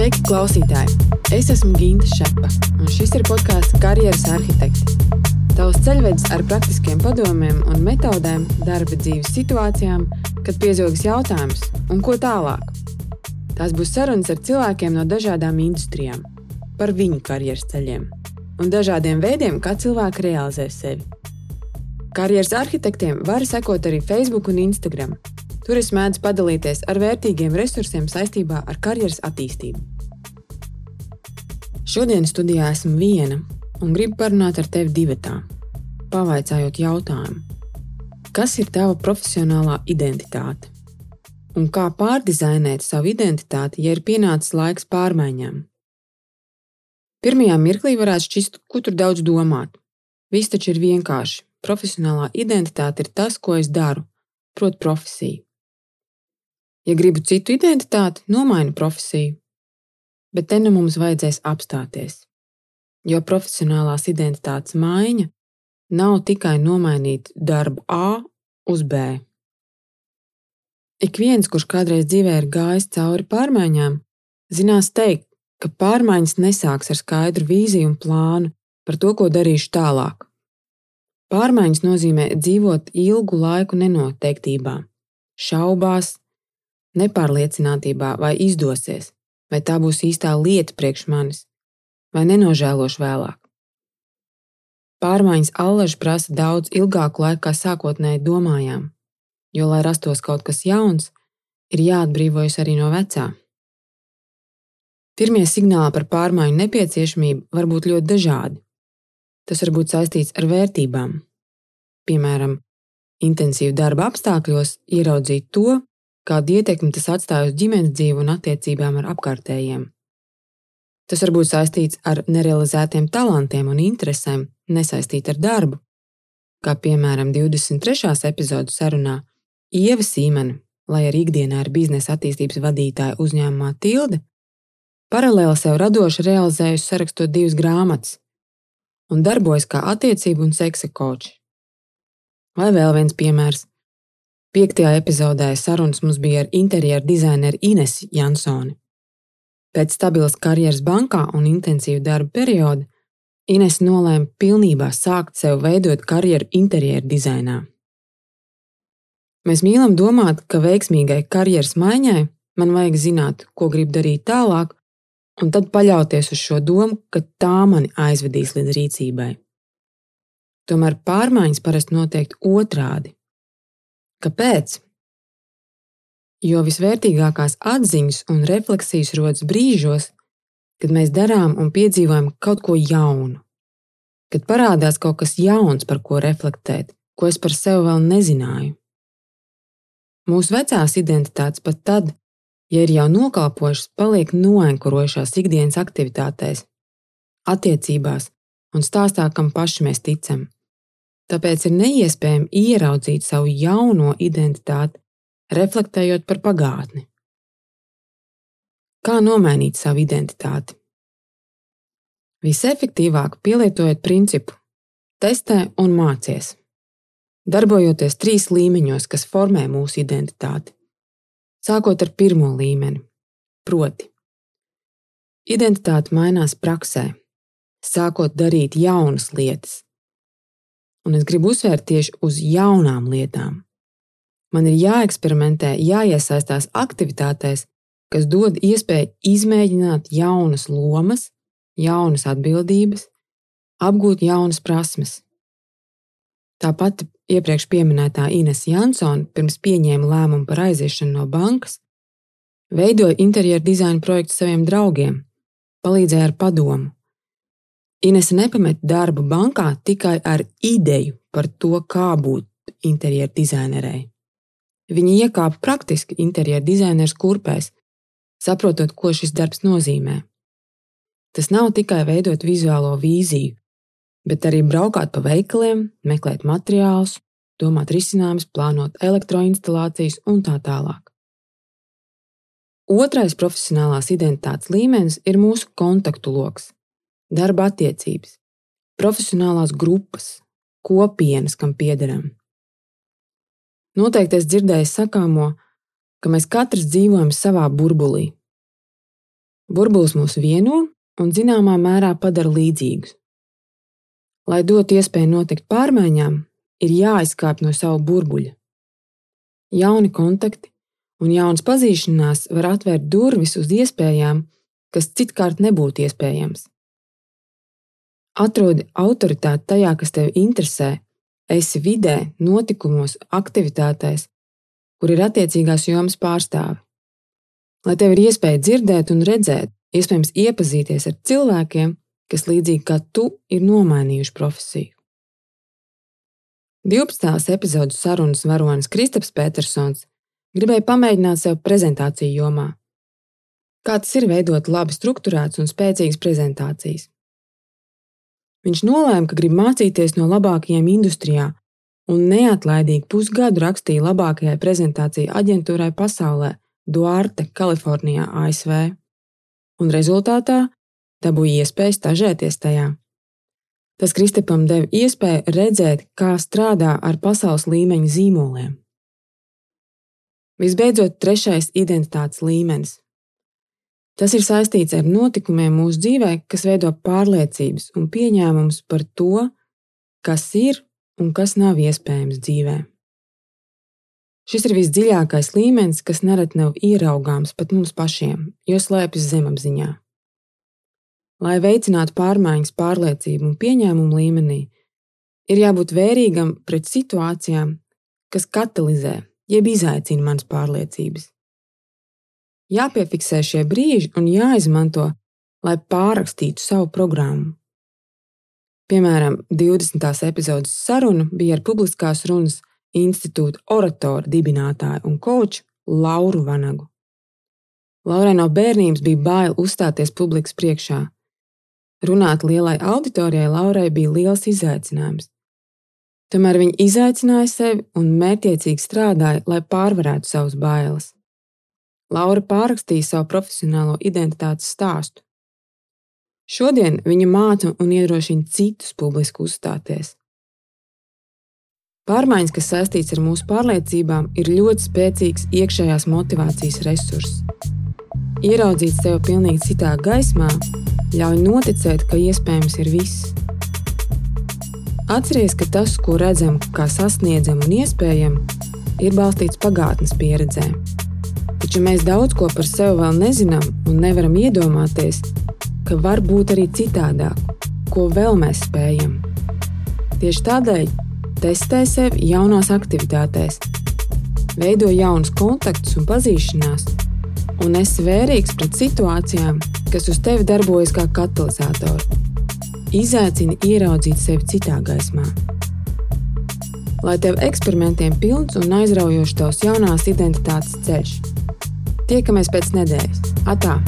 Sveiki, klausītāji! Es esmu Ginta Šepa, un šis ir podkāsts Karjeras arhitekti. Tavs ceļvedis ar praktiskiem padomiem un metodēm darba dzīves situācijām, kad piezogas jautājums, un ko tālāk. Tās būs sarunas ar cilvēkiem no dažādām industrijām, par viņu karjeras ceļiem un dažādiem veidiem, kā cilvēki realizē sevi. Karjeras arhitektiem var sekot arī Facebook un Instagram, Tur es mēdzu padalīties ar vērtīgiem resursiem saistībā ar karjeras attīstību. Šodien studijā esmu viena un gribu parunāt ar tevi divatā, pavaicājot jautājumu, kas ir tava profesionālā identitāte? Un kā pārdizainēt savu identitāti, ja ir pienācis laiks pārmaiņām? Pirmajā mirklī varētu šķist, ko tur daudz domāt. Viss taču ir vienkārši. Profesionālā identitāte ir tas, ko es daru, proti, profesija. Ja gribu citu identitāti, nomainu profesiju. Bet te nu mums vajadzēs apstāties. Jo profesionālās identitātes maiņa nav tikai nomainīt darbu A uz B. Ik viens, kurš kādreiz dzīvē ir gājis cauri pārmaiņām, zinās teikt, ka pārmaiņas nesāks ar skaidru vīziju un plānu par to, ko darīšu tālāk. Pārmaiņas nozīmē dzīvot ilgu laiku nenoteiktībā, šaubās, nepārliecinātībā, vai izdosies, vai tā būs īstā lieta priekš manis, vai nenožēlošu vēlāk. Pārmaiņas allaži prasa daudz ilgāku laiku, kā sākotnēji domājām, jo, lai rastos kaut kas jauns, ir jāatbrīvojas arī no vecā. Pirmie signāli par pārmaiņu nepieciešamību var būt ļoti dažādi. Tas var būt saistīts ar vērtībām. Piemēram, intensīvu darba apstākļos ieraudzīt to, kādu ietekmi tas atstāja uz ģimenes dzīvi un attiecībām ar apkārtējiem. Tas var būt saistīts ar nerealizētiem talantiem un interesēm, nesaistīti ar darbu, kā piemēram 23. epizodes sarunā Ieva Sīmene, lai arī ikdienā ir biznesa attīstības vadītāja uzņēmumā Tilde, paralēli sev radoši realizējusi sarakstot divas grāmatas un darbojas kā attiecību un seksa koči. Vai vēl viens piemērs Piektajā epizodē sarunas mums bija ar interjeru dizaineru Inesu Jansoni. Pēc stabilas karjeras bankā un intensīva darba perioda Ines nolēma pilnībā sākt sev veidot karjeru interjeru dizainā. Mēs mīlam domāt, ka veiksmīgai karjeras maiņai man vajag zināt, ko gribu darīt tālāk, un tad paļauties uz šo domu, ka tā mani aizvedīs līdz rīcībai. Tomēr pārmaiņas parasti notiek otrādi. Kāpēc? Jo visvērtīgākās atziņas un refleksijas rodas brīžos, kad mēs darām un piedzīvojam kaut ko jaunu, kad parādās kaut kas jauns, par ko reflektēt, ko es par sevi vēl nezināju. Mūsu vecās identitātes pat tad, ja ir jau nokalpojušas, paliek noenkurojušās ikdienas aktivitātēs, attiecībās un stāstā, kam paši mēs ticam. Tāpēc ir neiespējami ieraudzīt savu jauno identitāti, reflektējot par pagātni. Kā nomainīt savu identitāti? Visefektīvāk pielietojiet principu testē un mācies. Darbojoties trīs līmeņos, kas formē mūsu identitāti. Sākot ar pirmo līmeni, proti, identitāte mainās praksē, sākot darīt jaunas lietas, un es gribu uzsvērt tieši uz jaunām lietām. Man ir jāeksperimentē, jāiesaistās aktivitātēs, kas dod iespēju izmēģināt jaunas lomas, jaunas atbildības, apgūt jaunas prasmes. Tāpat iepriekš minētā Ines Jansone pirms pieņēma lēmumu par aiziešanu no bankas, veidoja interjeru dizaina projektu saviem draugiem, palīdzēja ar padomu, Inese nepamet darbu bankā tikai ar ideju par to, kā būt interjeru dizainerei. Viņa iekāpa praktiski interjeru dizaineru kurpēs, saprotot, ko šis darbs nozīmē. Tas nav tikai veidot vizuālo vīziju, bet arī braukāt pa veikaliem, meklēt materiālus, domāt risinājumus, plānot elektroinstalācijas un tā tālāk. Otrais profesionālās identitātes līmenis ir mūsu kontaktu lokus darba attiecības, profesionālās grupas, kopienas, kam piederam. Noteikti es dzirdēju sakāmo, ka mēs katrs dzīvojam savā burbulī. Burbulis mūs vieno un zināmā mērā padara līdzīgus. Lai dotu iespēju notikt pārmaiņām, ir jāizkāp no sava burbuļa. Jauni kontakti un jaunas pazīšanās var atvērt durvis uz iespējām, kas citkārt nebūtu iespējams. Atrodi autoritāti tajā, kas tevi interesē, esi vidē, notikumos, aktivitātēs, kur ir attiecīgās jomas pārstāvi. Lai tev ir iespēja dzirdēt un redzēt, iespējams, iepazīties ar cilvēkiem, kas līdzīgi kā tu ir nomainījuši profesiju. 12. epizodes sarunas varonis Kristaps Petersons gribēja pamēģināt sev prezentāciju jomā. Kā tas ir veidot labi strukturētas un spēcīgas prezentācijas? Viņš nolēma, ka grib mācīties no labākajiem industrijā, un neatlaidīgi pusgadu rakstīja labākajai prezentāciju aģentūrai pasaulē, Duarte, Kalifornijā, ASV. Un rezultātā dabūja iespēju stažēties tajā. Tas Kristapam deva iespēju redzēt, kā strādā ar pasaules līmeņa zīmoliem. Visbeidzot, trešais identitātes līmenis Tas ir saistīts ar notikumiem mūsu dzīvē, kas veido pārliecības un pieņēmumus par to, kas ir un kas nav iespējams dzīvē. Šis ir visdziļākais līmenis, kas nereti nav ieraugāms pat mums pašiem, jo slēpjas zemapziņā. Lai veicinātu pārmaiņas pārliecību un pieņēmumu līmenī, ir jābūt vērīgam pret situācijām, kas katalizē, jeb izaicina manas pārliecības. Jāpiefiksē šie brīži un jāizmanto, lai pārrakstītu savu programmu. Piemēram, 20. epizodes saruna bija ar publiskās runas institūta oratoru dibinātāju un koču Lauru Vanagu. Laurai no bērnības bija bail uzstāties publikas priekšā. Runāt lielai auditorijai Laurai bija liels izaicinājums. Tomēr viņa izaicināja sevi un mērķiecīgi strādāja, lai pārvarētu savas bailes. Laura pārrakstīja savu profesionālo identitātes stāstu. Šodien viņa māca un iedrošina citus publiski uzstāties. Pārmaiņas, kas saistītas ar mūsu pārliecībām, ir ļoti spēcīgs iekšējās motivācijas resurss. Ieraudzīt sevi pilnīgi citā gaismā ļauj noticēt, ka iespējams ir viss. Atcerieties, ka tas, ko redzam, kā sasniedzam un iespējam, ir balstīts pagātnes pieredzē. Taču mēs daudz ko par sevi vēl nezinām un nevaram iedomāties, ka var būt arī citādāk, ko vēl mēs spējam. Tieši tādēļ testē sevi jaunās aktivitātēs, veido jaunus kontaktus un pazīšanās, un esi vērīgs pret situācijām, kas uz tevi darbojas kā katalizators. Izaicini ieraudzīt sevi citā gaismā. Lai tev eksperimentiem pilns un aizraujošs tavs jaunās identitātes ceļš, Tiekamies pēc nedēļas. Atā!